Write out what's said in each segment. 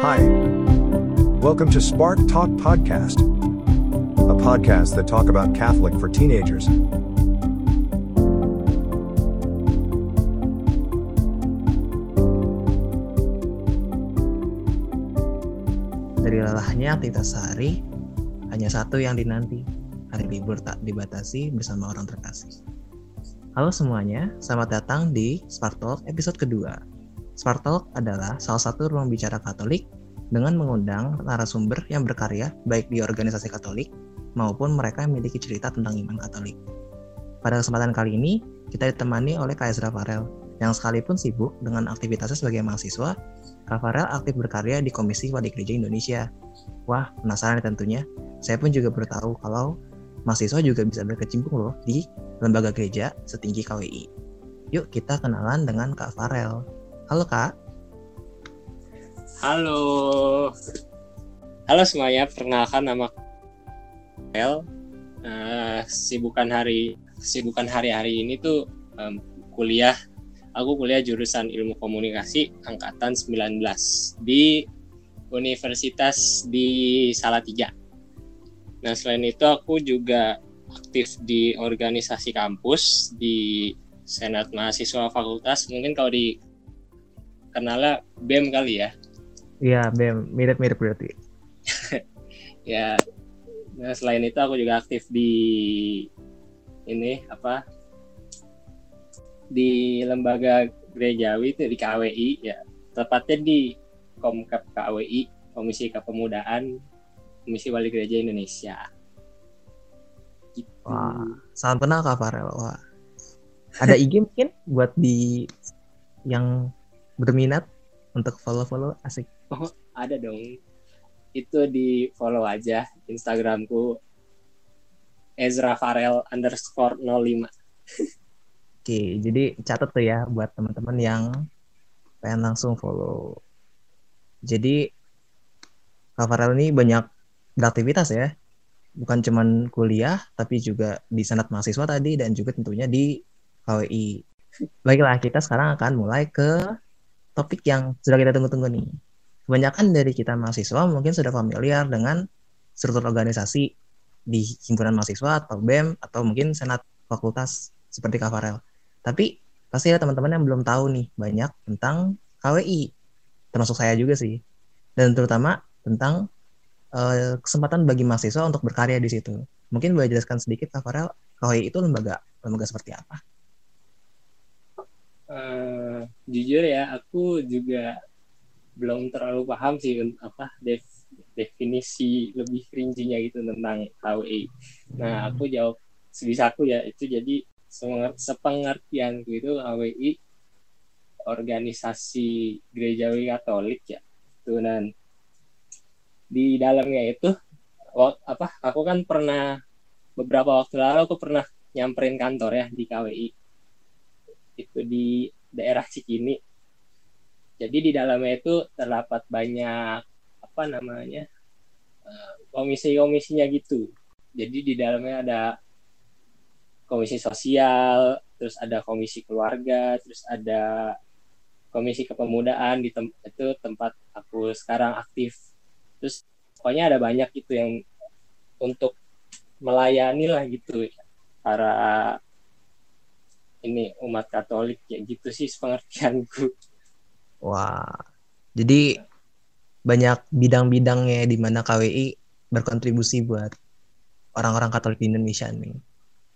Hi. Welcome to Spark Talk Podcast, a podcast that talk about Catholic for teenagers. Dari lelahnya aktivitas sehari, hanya satu yang dinanti, hari libur tak dibatasi bersama orang terkasih. Halo semuanya, selamat datang di Spark Talk episode kedua. Spark Talk adalah salah satu ruang bicara Katolik dengan mengundang narasumber yang berkarya baik di organisasi Katolik maupun mereka yang memiliki cerita tentang iman Katolik. Pada kesempatan kali ini, kita ditemani oleh Kak Ezra Farel, yang sekalipun sibuk dengan aktivitasnya sebagai mahasiswa, Kak Farel aktif berkarya di Komisi Wali Gereja Indonesia. Wah, penasaran tentunya. Saya pun juga baru tahu kalau mahasiswa juga bisa berkecimpung loh di lembaga gereja setinggi KWI. Yuk kita kenalan dengan Kak Farel. Halo Kak. Halo. Halo semuanya, perkenalkan nama Farel. Uh, sibukan hari sibukan hari-hari ini tuh um, kuliah aku kuliah jurusan ilmu komunikasi angkatan 19 di Universitas di Salatiga. Nah, selain itu aku juga aktif di organisasi kampus di Senat Mahasiswa Fakultas. Mungkin kalau di kenalnya BEM kali ya. Iya, BEM. Mirip-mirip berarti. ya. Nah, selain itu aku juga aktif di ini apa di lembaga gerejawi itu di KWI ya tepatnya di Komkap KWI Komisi Kepemudaan Komisi Wali Gereja Indonesia gitu. Wah, salam kenal Kak Farel. Wah. Ada IG mungkin buat di yang berminat untuk follow-follow asik. Oh, ada dong. Itu di follow aja Instagramku Ezra Farel underscore 05. Oke, jadi catat tuh ya buat teman-teman yang pengen langsung follow. Jadi Kak Farel ini banyak beraktivitas ya. Bukan cuman kuliah, tapi juga di senat mahasiswa tadi dan juga tentunya di KWI. Baiklah, kita sekarang akan mulai ke topik yang sudah kita tunggu-tunggu nih. Kebanyakan dari kita mahasiswa mungkin sudah familiar dengan struktur organisasi di himpunan mahasiswa atau BEM atau mungkin senat fakultas seperti Kavarel. Tapi pasti ada teman-teman yang belum tahu nih banyak tentang KWI, termasuk saya juga sih. Dan terutama tentang uh, kesempatan bagi mahasiswa untuk berkarya di situ. Mungkin boleh jelaskan sedikit Kavarel, KWI itu lembaga lembaga seperti apa? Uh, jujur ya, aku juga belum terlalu paham sih apa def, definisi lebih rincinya gitu tentang KWI. Nah, aku jawab sebisa aku ya itu jadi sepengertian itu KWI organisasi gerejawi Katolik ya. Itu dan di dalamnya itu apa aku kan pernah beberapa waktu lalu aku pernah nyamperin kantor ya di KWI itu di daerah Cikini. Jadi di dalamnya itu terdapat banyak apa namanya eh, komisi-komisinya gitu. Jadi di dalamnya ada komisi sosial terus ada komisi keluarga terus ada komisi kepemudaan di tem itu tempat aku sekarang aktif. Terus pokoknya ada banyak itu yang untuk melayani lah gitu para ini umat Katolik ya gitu sih pengertianku. Wah, jadi banyak bidang-bidangnya di mana KWI berkontribusi buat orang-orang Katolik di Indonesia nih.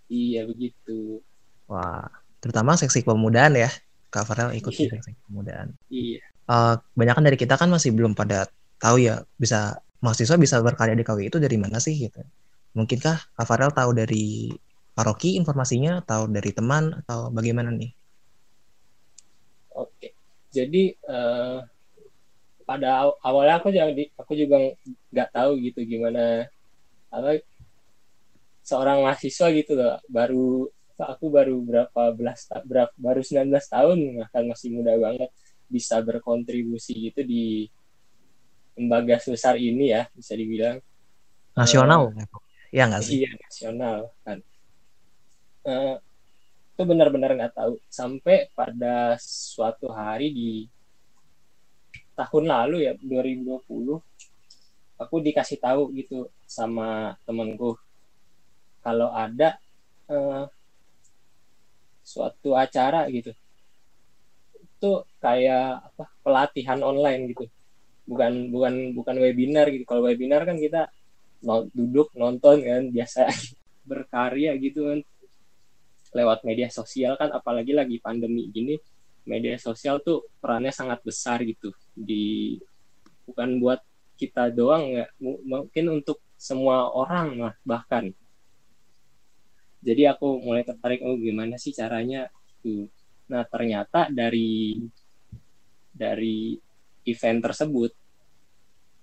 Iya begitu. Wah, terutama seksi pemudaan ya, Kak Farel ikut iya. seksi pemudaan. Iya. Uh, kebanyakan dari kita kan masih belum pada tahu ya bisa mahasiswa bisa berkarya di KWI itu dari mana sih gitu. Mungkinkah Kak Farel tahu dari paroki informasinya atau dari teman atau bagaimana nih? Oke, jadi uh, pada awalnya aku juga aku juga nggak tahu gitu gimana apa seorang mahasiswa gitu loh baru aku baru berapa belas berapa baru 19 tahun bahkan masih muda banget bisa berkontribusi gitu di lembaga sebesar ini ya bisa dibilang. Nasional uh, ya nggak sih? iya nasional kan uh, itu benar-benar nggak tahu. Sampai pada suatu hari di tahun lalu ya 2020 aku dikasih tahu gitu sama temenku kalau ada uh, suatu acara gitu. Itu kayak apa pelatihan online gitu. Bukan bukan bukan webinar gitu. Kalau webinar kan kita duduk nonton kan biasa berkarya gitu kan lewat media sosial kan apalagi lagi pandemi gini media sosial tuh perannya sangat besar gitu. Di bukan buat kita doang ya mungkin untuk semua orang lah bahkan. Jadi aku mulai tertarik oh gimana sih caranya? Tuh nah ternyata dari dari event tersebut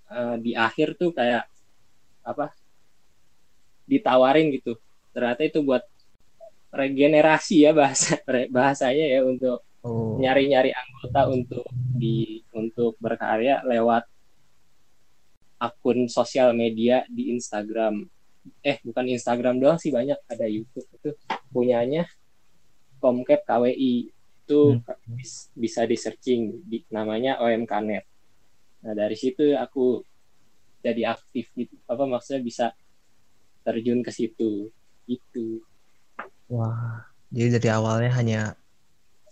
uh, di akhir tuh kayak apa ditawarin gitu. Ternyata itu buat regenerasi ya bahasa bahasanya ya untuk oh. nyari-nyari anggota untuk di untuk berkarya lewat akun sosial media di Instagram. Eh, bukan Instagram doang sih banyak ada YouTube itu punyanya Comcap KWI itu hmm. bisa di searching di namanya OMKnet. Nah, dari situ aku jadi aktif gitu. Apa maksudnya bisa terjun ke situ. Itu. Wah, jadi dari awalnya hanya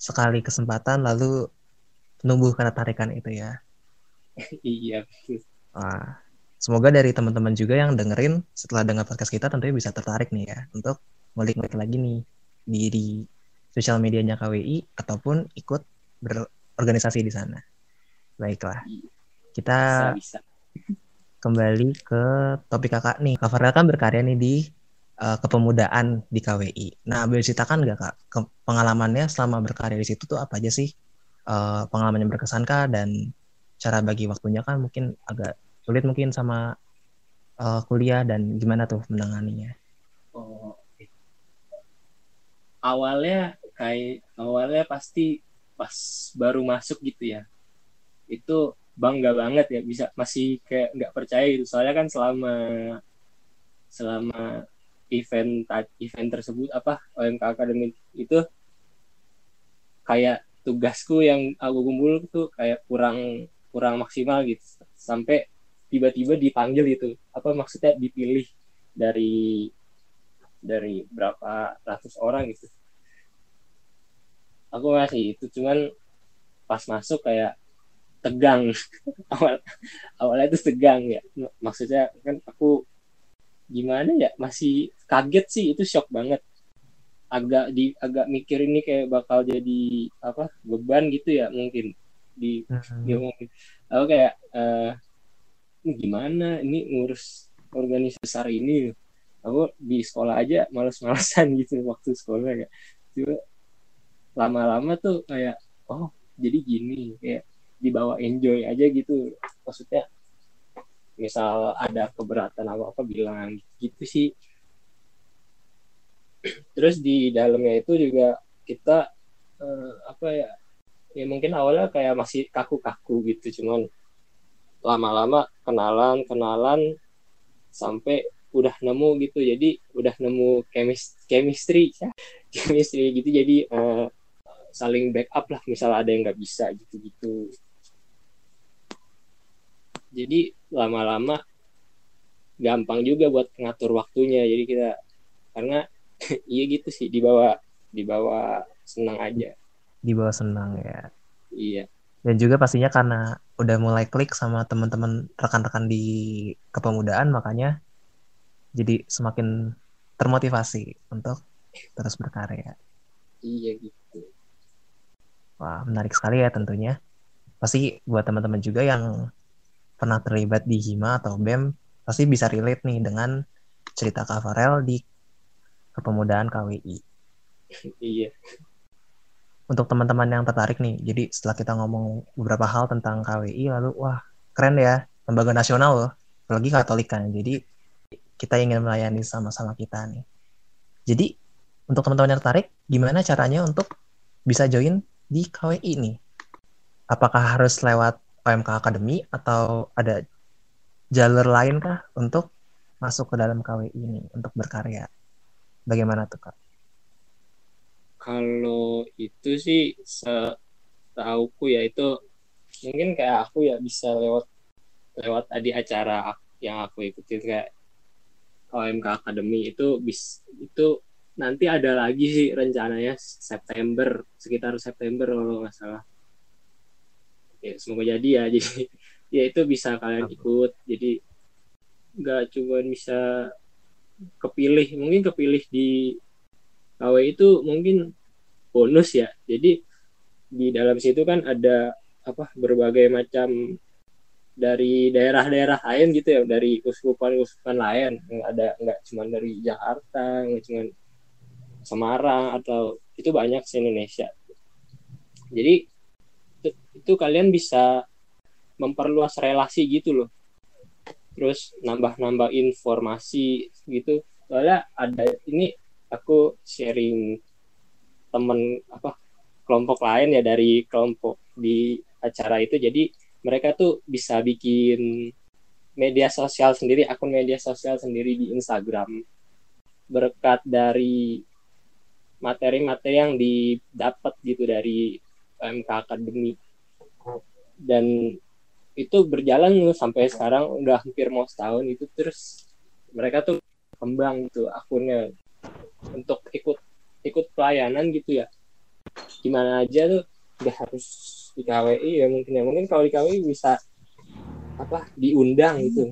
sekali kesempatan lalu tumbuh ketertarikan itu ya. iya, Wah, semoga dari teman-teman juga yang dengerin setelah dengar podcast kita tentunya bisa tertarik nih ya untuk ngulik-ngulik lagi nih di, di sosial medianya KWI ataupun ikut berorganisasi di sana. Baiklah, kita bisa, bisa. kembali ke topik kakak nih. Kak Farel kan berkarya nih di uh, kepemudaan di KWI. Nah, boleh ceritakan nggak kak ke pengalamannya selama berkarya di situ tuh apa aja sih? Uh, pengalaman yang berkesan kak dan cara bagi waktunya kan mungkin agak sulit mungkin sama uh, kuliah dan gimana tuh menanganinya? Oh, awalnya kayak awalnya pasti pas baru masuk gitu ya, itu bangga banget ya bisa masih kayak nggak percaya gitu soalnya kan selama selama event event tersebut apa OMK Academy itu kayak tugasku yang aku kumpul tuh kayak kurang kurang maksimal gitu. Sampai tiba-tiba dipanggil gitu apa maksudnya dipilih dari dari berapa ratus orang gitu. Aku masih itu cuman pas masuk kayak tegang. Awal awalnya itu tegang ya. Maksudnya kan aku gimana ya masih kaget sih itu shock banget. Agak di agak mikir ini kayak bakal jadi apa beban gitu ya mungkin di hmm. dia ngomong aku kayak uh, ini gimana ini ngurus organisasi besar ini. Aku di sekolah aja males-malesan gitu waktu sekolah ya cuma lama-lama tuh kayak oh jadi gini kayak dibawa enjoy aja gitu. Maksudnya misal ada keberatan apa apa bilang gitu sih. Terus di dalamnya itu juga kita uh, apa ya ya mungkin awalnya kayak masih kaku-kaku gitu cuman lama-lama kenalan kenalan sampai udah nemu gitu. Jadi udah nemu chemis chemistry ya. chemistry gitu. Jadi uh, saling backup lah misal ada yang nggak bisa gitu gitu jadi lama-lama gampang juga buat ngatur waktunya jadi kita karena iya gitu sih dibawa dibawa senang aja dibawa senang ya. Iya. Dan juga pastinya karena udah mulai klik sama teman-teman rekan-rekan di kepemudaan makanya jadi semakin termotivasi untuk terus berkarya. Iya gitu. Wah, menarik sekali ya tentunya. Pasti buat teman-teman juga yang pernah terlibat di HIMA atau BEM pasti bisa relate nih dengan cerita Kak Farel di kepemudaan KWI. Iya untuk teman-teman yang tertarik nih, jadi setelah kita ngomong beberapa hal tentang KWI, lalu wah keren ya, lembaga nasional loh, apalagi Katolik kan. Jadi kita ingin melayani sama-sama kita nih. Jadi untuk teman-teman yang tertarik, gimana caranya untuk bisa join di KWI nih? Apakah harus lewat OMK Academy atau ada jalur lain kah untuk masuk ke dalam KWI ini untuk berkarya? Bagaimana tuh kak? kalau itu sih setauku ya itu mungkin kayak aku ya bisa lewat lewat tadi acara yang aku ikutin kayak OMK Academy itu bis itu nanti ada lagi sih rencananya September sekitar September kalau nggak salah ya semoga jadi ya. Jadi ya itu bisa kalian ikut. Jadi nggak cuma bisa kepilih mungkin kepilih di KW itu mungkin bonus ya. Jadi di dalam situ kan ada apa berbagai macam dari daerah-daerah lain gitu ya. Dari uskupan-uskupan lain. Nggak ada nggak cuma dari Jakarta nggak cuma Semarang atau itu banyak di Indonesia. Jadi itu, kalian bisa memperluas relasi gitu loh. Terus nambah-nambah informasi gitu. Soalnya ada ini aku sharing temen apa kelompok lain ya dari kelompok di acara itu. Jadi mereka tuh bisa bikin media sosial sendiri akun media sosial sendiri di Instagram. Berkat dari materi-materi yang didapat gitu dari MK Academy dan itu berjalan sampai sekarang udah hampir mau setahun itu. Terus mereka tuh kembang gitu akunnya untuk ikut ikut pelayanan gitu ya. Gimana aja tuh udah harus di KWI ya mungkin ya. Mungkin kalau di KWI bisa apa diundang gitu.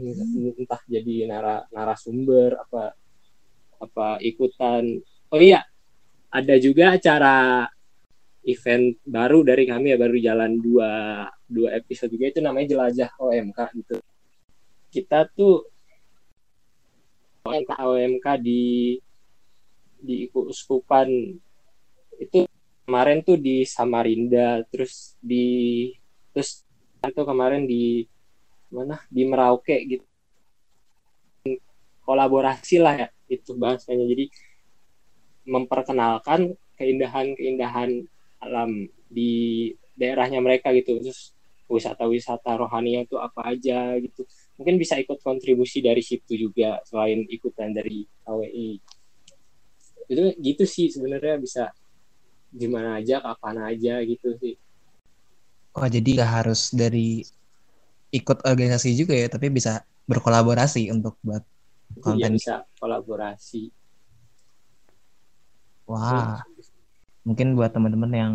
Entah jadi nara narasumber apa apa ikutan. Oh iya ada juga acara event baru dari kami ya baru jalan dua dua episode juga itu namanya jelajah OMK gitu. Kita tuh OMK OMK di di Uskupan itu kemarin tuh di Samarinda terus di terus atau kemarin di mana? Di Merauke gitu. Kolaborasi lah ya itu bahasanya. Jadi memperkenalkan keindahan-keindahan alam di daerahnya mereka gitu. Terus wisata-wisata rohani itu apa aja gitu. Mungkin bisa ikut kontribusi dari situ juga selain ikutan dari KWI itu gitu sih sebenarnya bisa gimana aja kapan aja gitu sih. Oh jadi nggak harus dari ikut organisasi juga ya tapi bisa berkolaborasi untuk buat iya, konten bisa kolaborasi. Wah. Mungkin buat teman-teman yang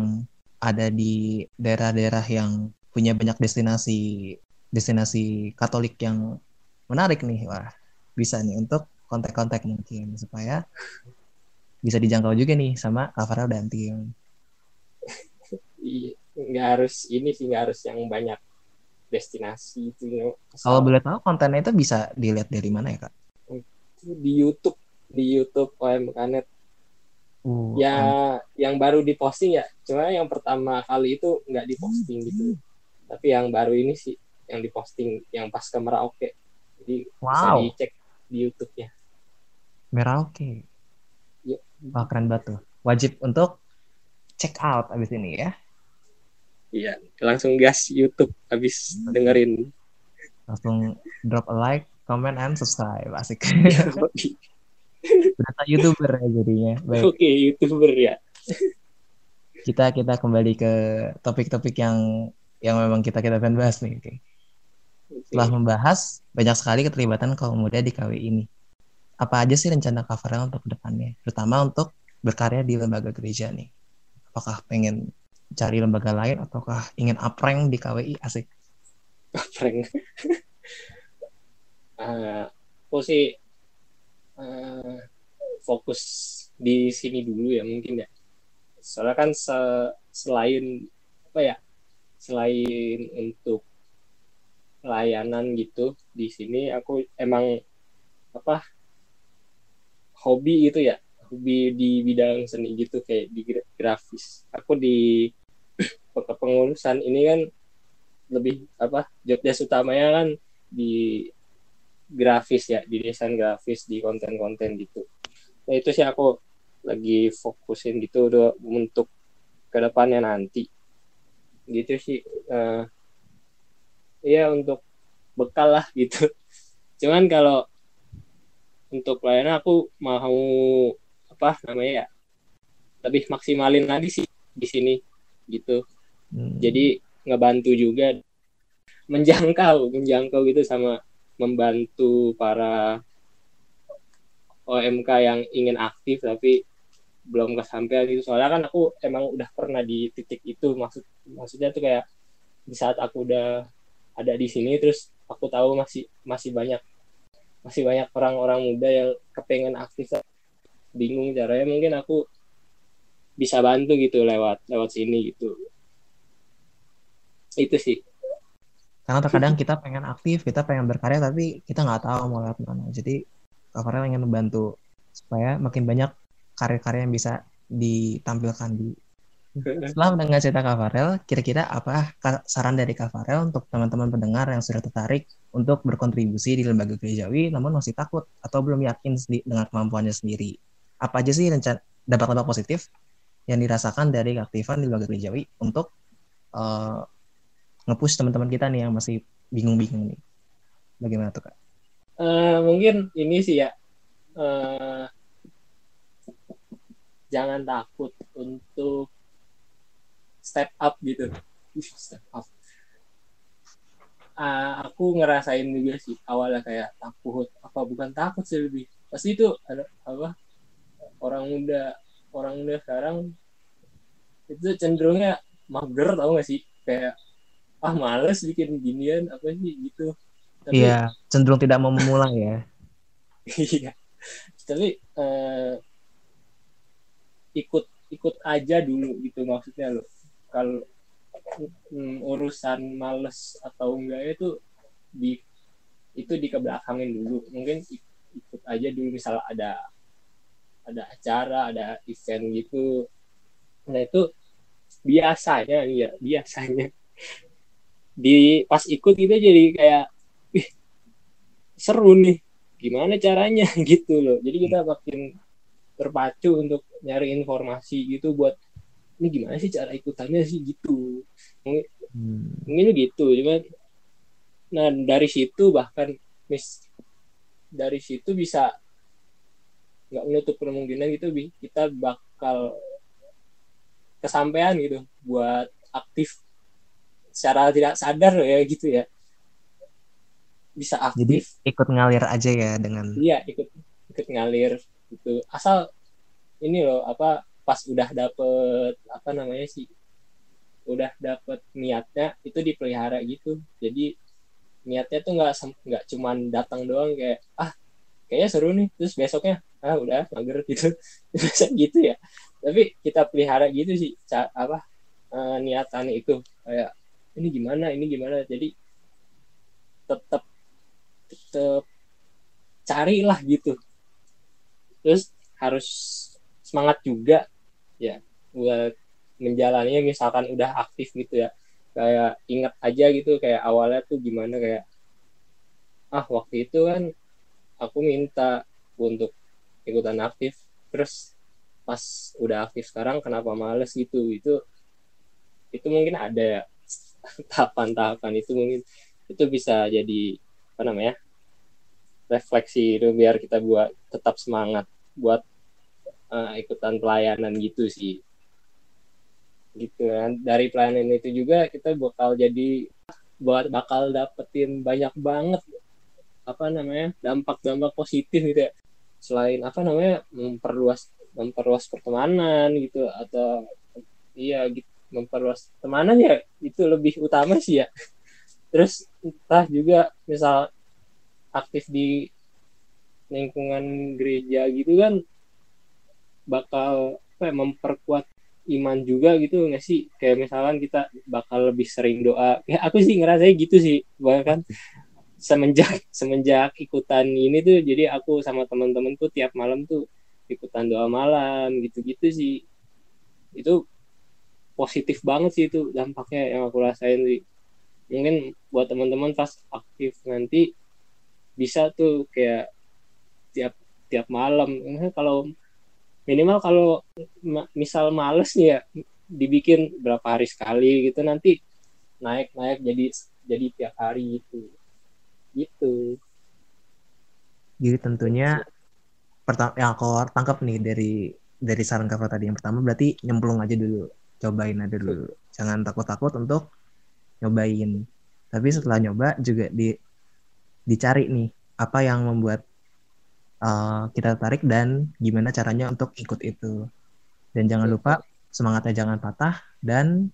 ada di daerah-daerah yang punya banyak destinasi destinasi Katolik yang menarik nih, wah bisa nih untuk kontak-kontak mungkin supaya bisa dijangkau juga nih sama Kavarel dan tim. Iya, nggak harus ini sih nggak harus yang banyak destinasi itu. Kalau boleh tahu kontennya itu bisa dilihat dari mana ya kak? Di YouTube, di YouTube OMKNet Uh, ya yang baru diposting ya cuma yang pertama kali itu nggak diposting gitu tapi yang baru ini sih yang diposting yang pas ke Merauke jadi bisa Wow. dicek di YouTube ya Merauke. Iya. Wah keren banget tuh. Wajib untuk check out abis ini ya. iya langsung gas YouTube habis dengerin Langsung drop a like, comment, and subscribe. Asik. Berasa youtuber ya jadinya. Baik. oke youtuber ya kita kita kembali ke topik-topik yang yang memang kita kita pengen bahas nih. Oke. Oke. Setelah membahas banyak sekali keterlibatan kaum muda di KW ini. Apa aja sih rencana Kavarel untuk depannya? Terutama untuk berkarya di lembaga gereja nih. Apakah pengen cari lembaga lain ataukah ingin uprank di KWI asik? prank Eh, aku sih eh, fokus di sini dulu ya mungkin ya soalnya kan se- selain apa ya selain untuk layanan gitu di sini aku emang apa hobi gitu ya. Hobi di bidang seni gitu kayak di gra- grafis. Aku di kepengurusan ini kan lebih apa job utamanya kan di grafis ya di desain grafis di konten-konten gitu. Nah itu sih aku lagi fokusin gitu udah untuk ke depannya nanti gitu sih Eh iya untuk bekal lah gitu cuman kalau untuk pelayanan aku mau apa namanya ya lebih maksimalin lagi sih di sini gitu Hmm. jadi ngebantu juga menjangkau menjangkau gitu sama membantu para OMK yang ingin aktif tapi belum kesampaian gitu. Soalnya kan aku emang udah pernah di titik itu. Maksud maksudnya tuh kayak di saat aku udah ada di sini terus aku tahu masih masih banyak masih banyak orang-orang muda yang kepengen aktif. Bingung caranya mungkin aku bisa bantu gitu lewat lewat sini gitu. Itu sih. Karena terkadang kita pengen aktif kita pengen berkarya tapi kita nggak tahu mau lewat mana. Jadi Kafarel ingin membantu supaya makin banyak karya-karya yang bisa ditampilkan di setelah mendengar cerita Kak Farel, kira-kira apa saran dari Kak Farel untuk teman-teman pendengar yang sudah tertarik untuk berkontribusi di lembaga gerejawi namun masih takut atau belum yakin dengan kemampuannya sendiri? Apa aja sih rencana dampak-dampak positif yang dirasakan dari keaktifan di lembaga gerejawi untuk uh, nge-push teman-teman kita nih yang masih bingung-bingung nih? Bagaimana tuh Kak? Uh, mungkin ini sih ya, uh, jangan takut untuk step up gitu. Step up. Uh, aku ngerasain juga sih awalnya kayak takut. Apa bukan takut sih lebih? Pasti itu ada apa orang muda orang muda sekarang itu cenderungnya mager tau gak sih? Kayak ah males bikin ginian apa sih? Gitu. Tapi, iya cenderung tidak mau memulai ya. Iya. Tapi uh, ikut ikut aja dulu gitu maksudnya lo kalau hmm, urusan males atau enggak itu di itu dikebelakangin dulu. Mungkin ikut aja dulu misal ada ada acara ada event gitu. Nah itu biasanya ya biasanya. Di pas ikut kita jadi kayak seru nih. Gimana caranya? Gitu loh. Jadi kita makin terpacu untuk nyari informasi gitu buat ini gimana sih cara ikutannya sih? Gitu. Mungkin, hmm. mungkin gitu. Cuman nah dari situ bahkan mis dari situ bisa nggak menutup kemungkinan gitu kita bakal kesampaian gitu buat aktif secara tidak sadar ya gitu ya. Bisa aktif. jadi ikut ngalir aja ya dengan iya ikut ikut ngalir gitu. Asal ini loh apa pas udah dapet apa namanya sih udah dapet niatnya itu dipelihara gitu. Jadi niatnya tuh nggak nggak cuman datang doang kayak ah kayaknya seru nih terus besoknya ah udah mager gitu. Gitu ya. Tapi kita pelihara gitu sih apa uh, niatannya itu. Kayak ini gimana ini gimana? Jadi tetap tetap carilah gitu terus harus semangat juga ya buat menjalaninya misalkan udah aktif gitu ya. Kayak inget aja gitu kayak awalnya tuh gimana kayak ah waktu itu kan aku minta untuk ikutan aktif terus pas udah aktif sekarang kenapa males gitu? Itu itu mungkin ada ya tahapan-tahapan itu mungkin itu bisa jadi apa namanya refleksi itu biar kita buat tetap semangat buat uh, ikutan pelayanan gitu sih. Gitu kan. Dari pelayanan itu juga kita bakal jadi buat bakal dapetin banyak banget apa namanya dampak-dampak positif gitu ya. Selain apa namanya memperluas memperluas pertemanan gitu atau iya gitu memperluas pertemanan ya itu lebih utama sih ya. Terus entah juga misal aktif di lingkungan gereja gitu kan bakal apa ya, memperkuat iman juga gitu nggak sih? Kayak misalkan kita bakal lebih sering doa. Ya aku sih ngerasa gitu sih bahkan semenjak semenjak ikutan ini tuh jadi aku sama teman-teman tuh tiap malam tuh ikutan doa malam gitu-gitu sih. Itu positif banget sih itu dampaknya yang aku rasain sih. Mungkin buat teman-teman pas aktif nanti bisa tuh kayak tiap tiap malam. Kalau minimal kalau misal males nih ya dibikin berapa hari sekali gitu nanti naik naik jadi jadi tiap hari gitu. Gitu. Jadi tentunya pertama yang aku tangkap nih dari dari saran kakak tadi yang pertama berarti nyemplung aja dulu. Cobain aja dulu. Jangan takut-takut untuk nyobain. Tapi setelah nyoba juga di dicari nih apa yang membuat uh, kita tertarik dan gimana caranya untuk ikut itu. Dan jangan lupa semangatnya jangan patah dan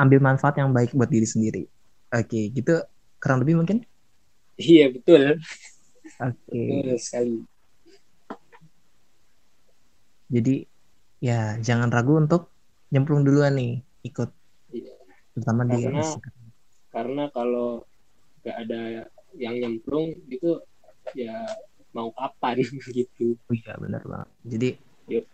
ambil manfaat yang baik buat diri sendiri. Oke, gitu kurang lebih mungkin? Iya betul. Oke. Betul sekali. Jadi ya jangan ragu untuk nyemplung duluan nih ikut. Iya. Terutama di Karena karena kalau nggak ada yang nyemplung itu ya mau kapan gitu. Oh iya benar banget. Jadi Yuk,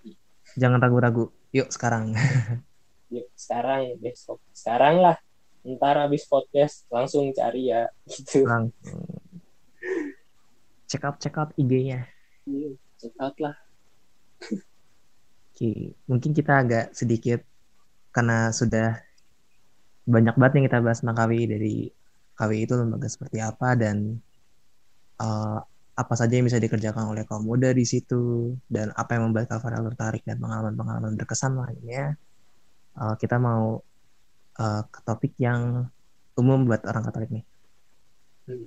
jangan ragu-ragu. Yuk sekarang. yuk sekarang besok sekarang lah ntar habis podcast langsung cari ya gitu langsung check out check out IG-nya. Iya, check out lah Oke, mungkin kita agak sedikit karena sudah banyak banget yang kita bahas tentang KWI dari KWI itu lembaga seperti apa dan uh, apa saja yang bisa dikerjakan oleh kaum muda di situ dan apa yang membuat Kak Farel tertarik dan pengalaman-pengalaman berkesan lainnya. Uh, kita mau uh, ke topik yang umum buat orang Katolik nih.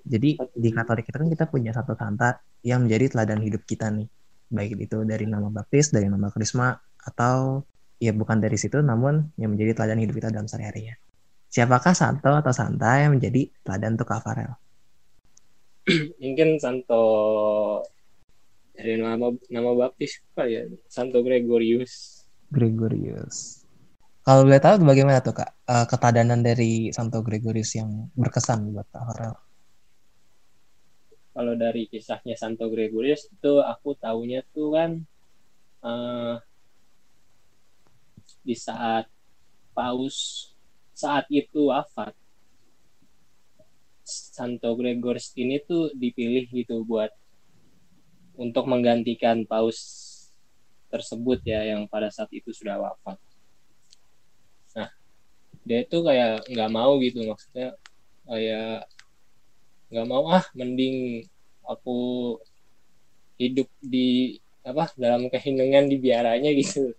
Jadi di Katolik itu kan kita punya satu santa yang menjadi teladan hidup kita nih. Baik itu dari nama baptis, dari nama krisma, atau ya bukan dari situ namun yang menjadi teladan hidup kita dalam sehari-harinya. Siapakah santo atau santa yang menjadi teladan untuk Kak Farel? mungkin Santo dari nama nama baptis apa ya? Santo Gregorius. Gregorius. Kalau boleh tahu bagaimana tuh Kak uh, ketadanan dari Santo Gregorius yang berkesan buat Kak kalau dari kisahnya Santo Gregorius itu aku tahunya tuh kan uh, di saat paus saat itu wafat Santo Gregorius ini tuh dipilih gitu buat untuk menggantikan paus tersebut ya yang pada saat itu sudah wafat. Nah, dia itu kayak nggak mau gitu maksudnya kayak nggak mau ah mending aku hidup di apa dalam keheningan di biaranya gitu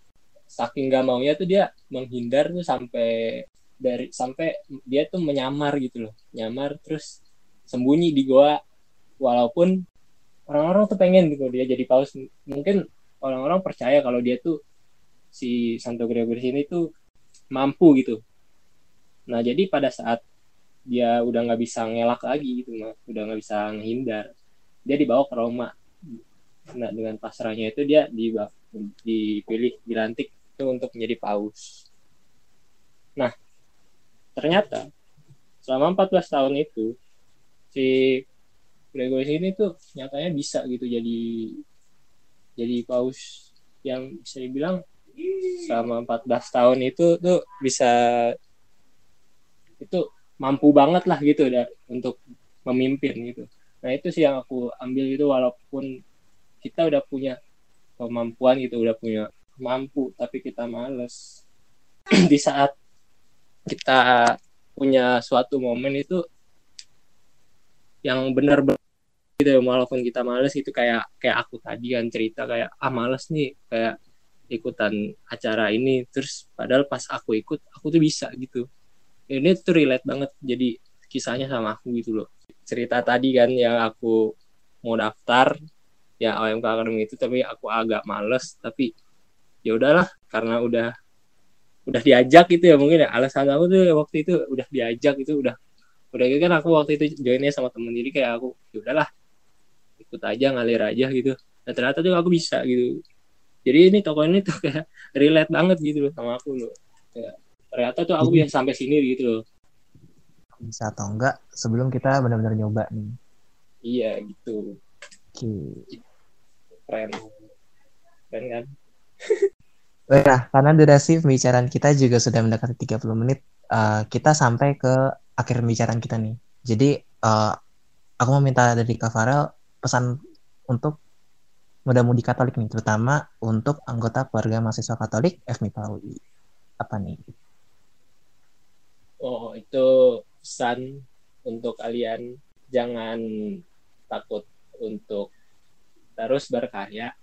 saking nggak maunya tuh dia menghindar tuh sampai dari sampai dia tuh menyamar gitu loh. Nyamar terus sembunyi di goa. Walaupun orang-orang tuh pengen gitu dia jadi paus. Mungkin orang-orang percaya kalau dia tuh si Santo Gregorius ini tuh mampu gitu. Nah jadi pada saat dia udah nggak bisa ngelak lagi gitu mah udah nggak bisa menghindar dia dibawa ke Roma. Nah dengan pasrahnya itu dia dipilih dilantik itu untuk menjadi paus. Nah ternyata selama 14 tahun itu si Gregorius ini tuh nyatanya bisa gitu jadi jadi paus yang bisa dibilang selama 14 tahun itu tuh bisa itu mampu banget lah gitu ya untuk memimpin gitu. Nah itu sih yang aku ambil itu walaupun kita udah punya kemampuan gitu, udah punya mampu tapi kita males. Di saat kita punya suatu momen itu yang benar-benar gitu walaupun kita males itu kayak kayak aku tadi kan cerita kayak ah males nih kayak ikutan acara ini. Terus padahal pas aku ikut aku tuh bisa gitu. Ini tuh relate banget jadi kisahnya sama aku gitu loh. Cerita tadi kan yang aku mau daftar ya OMK Academy itu tapi aku agak males tapi ya udahlah karena udah udah diajak gitu ya mungkin ya. Alasan aku tuh waktu itu udah diajak itu udah udah gitu kan aku waktu itu joinnya sama temen. Jadi kayak aku ya udahlah ikut aja ngalir aja gitu. Dan ternyata tuh aku bisa gitu. Jadi ini toko ini tuh kayak relate banget gitu loh sama aku loh. Ya, ternyata tuh aku bisa sampai sini gitu loh. Bisa atau enggak sebelum kita benar-benar nyoba nih. Iya gitu. Oke. Keren. Keren kan Nah, karena durasi pembicaraan kita juga sudah mendekati 30 menit, uh, kita sampai ke akhir pembicaraan kita nih. Jadi, uh, aku mau minta dari Kak Farel pesan untuk muda-mudi Katolik nih, terutama untuk anggota keluarga mahasiswa Katolik FMIPA UI. Apa nih? Oh, itu pesan untuk kalian jangan takut untuk terus berkarya.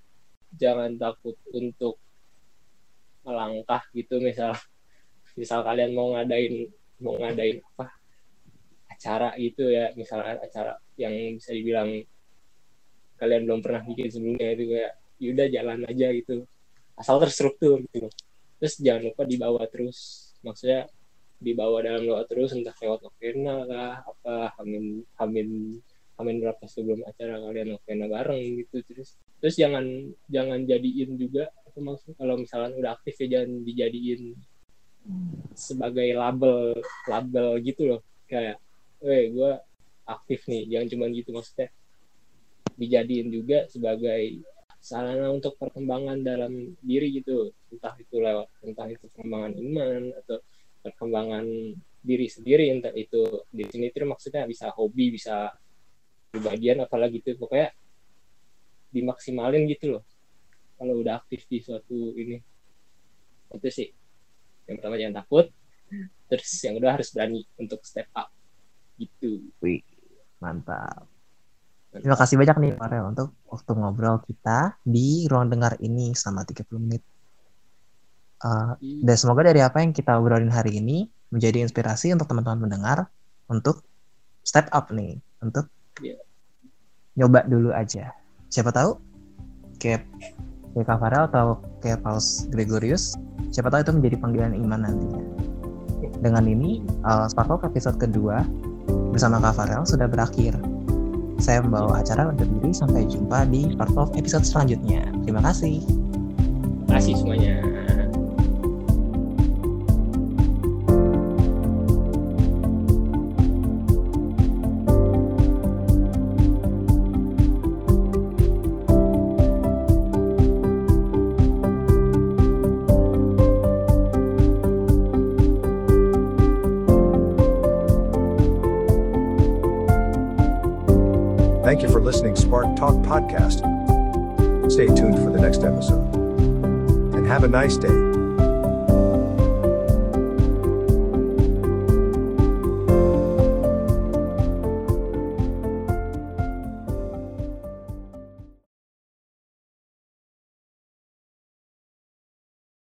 Jangan takut untuk melangkah gitu misal misal kalian mau ngadain mau ngadain apa acara gitu ya misalnya acara yang bisa dibilang kalian belum pernah bikin sebelumnya itu kayak yaudah jalan aja gitu. Asal terstruktur gitu terus jangan lupa dibawa terus. Maksudnya dibawa dalam doa terus entah lewat novena lah apa hamin hamin hamin berapa sebelum acara kalian novena bareng gitu terus. Terus jangan jangan jadiin juga itu maksud kalau misalnya udah aktif ya jangan dijadiin sebagai label label gitu loh. Kayak, eh gue aktif nih. Jangan cuma gitu maksudnya. Dijadiin juga sebagai sarana untuk perkembangan dalam diri gitu. Entah itu lewat entah itu perkembangan iman atau perkembangan diri sendiri. Entah itu di sini itu maksudnya bisa hobi bisa bagian apalagi itu pokoknya dimaksimalin gitu loh kalau udah aktif di suatu ini itu sih yang pertama jangan takut terus yang kedua harus berani untuk step up gitu Wih, mantap. Terima kasih banyak nih Farel untuk waktu ngobrol kita di ruang dengar ini selama 30 menit. Uh, dan semoga dari apa yang kita obrolin hari ini menjadi inspirasi untuk teman-teman mendengar untuk step up nih, untuk Yeah. nyoba dulu aja. Siapa tahu kayak kayak Kak Farel atau kayak Paus Gregorius, siapa tahu itu menjadi panggilan iman nantinya. Dengan ini, uh, Spark Talk episode kedua bersama Kak Farel sudah berakhir. Saya membawa acara undur diri. Sampai jumpa di Spark Talk episode selanjutnya. Terima kasih. Terima kasih semuanya Spark Talk podcast. Stay tuned for the next episode. And have a nice day.